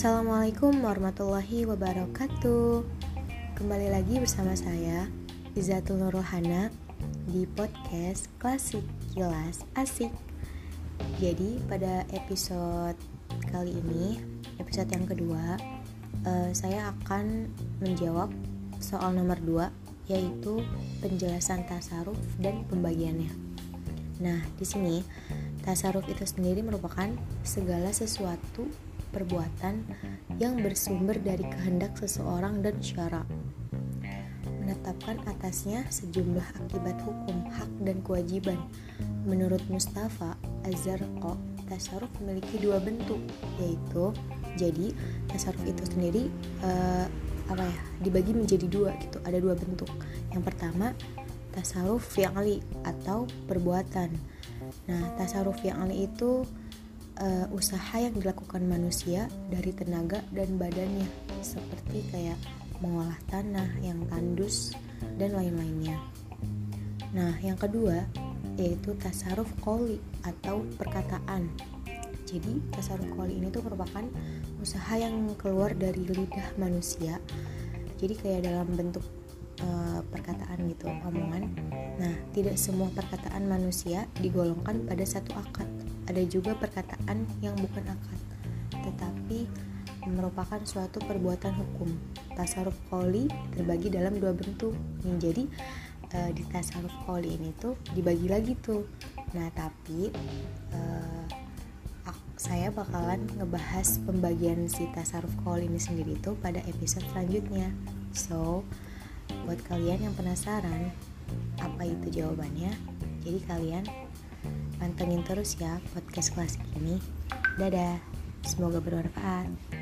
Assalamualaikum warahmatullahi wabarakatuh. Kembali lagi bersama saya Izatul Nurulhana Di podcast Klasik Kilas Asik. Jadi pada episode kali ini Episode yang kedua uh, Saya akan menjawab soal nomor 2 Yaitu penjelasan tasaruf dan pembagiannya. Nah, di sini tasaruf itu sendiri merupakan segala sesuatu perbuatan yang bersumber dari kehendak seseorang dan syara menetapkan atasnya sejumlah akibat hukum, hak, dan kewajiban. Menurut Mustafa Azarko, tasaruf memiliki dua bentuk, yaitu jadi tasaruf itu sendiri uh, apa ya dibagi menjadi dua gitu, ada dua bentuk. Yang pertama tasaruf fi'li atau perbuatan. Nah, tasaruf fi'li itu uh, usaha yang dilakukan manusia dari tenaga dan badannya seperti kayak mengolah tanah yang tandus dan lain-lainnya. Nah, yang kedua yaitu tasaruf koli atau perkataan. Jadi, tasaruf koli ini tuh merupakan usaha yang keluar dari lidah manusia. Jadi kayak dalam bentuk uh, perkataan gitu, omongan. Nah, tidak semua perkataan manusia digolongkan pada satu akad ada juga perkataan yang bukan akad, tetapi merupakan suatu perbuatan hukum. Tasaruf koli terbagi dalam dua bentuk. Yang jadi e, di tasaruf koli ini tuh dibagi lagi tuh. Nah, tapi e, saya bakalan ngebahas pembagian si tasaruf koli ini sendiri tuh pada episode selanjutnya. So, buat kalian yang penasaran apa itu jawabannya, jadi kalian Pantengin terus ya podcast klasik ini. Dadah, semoga bermanfaat.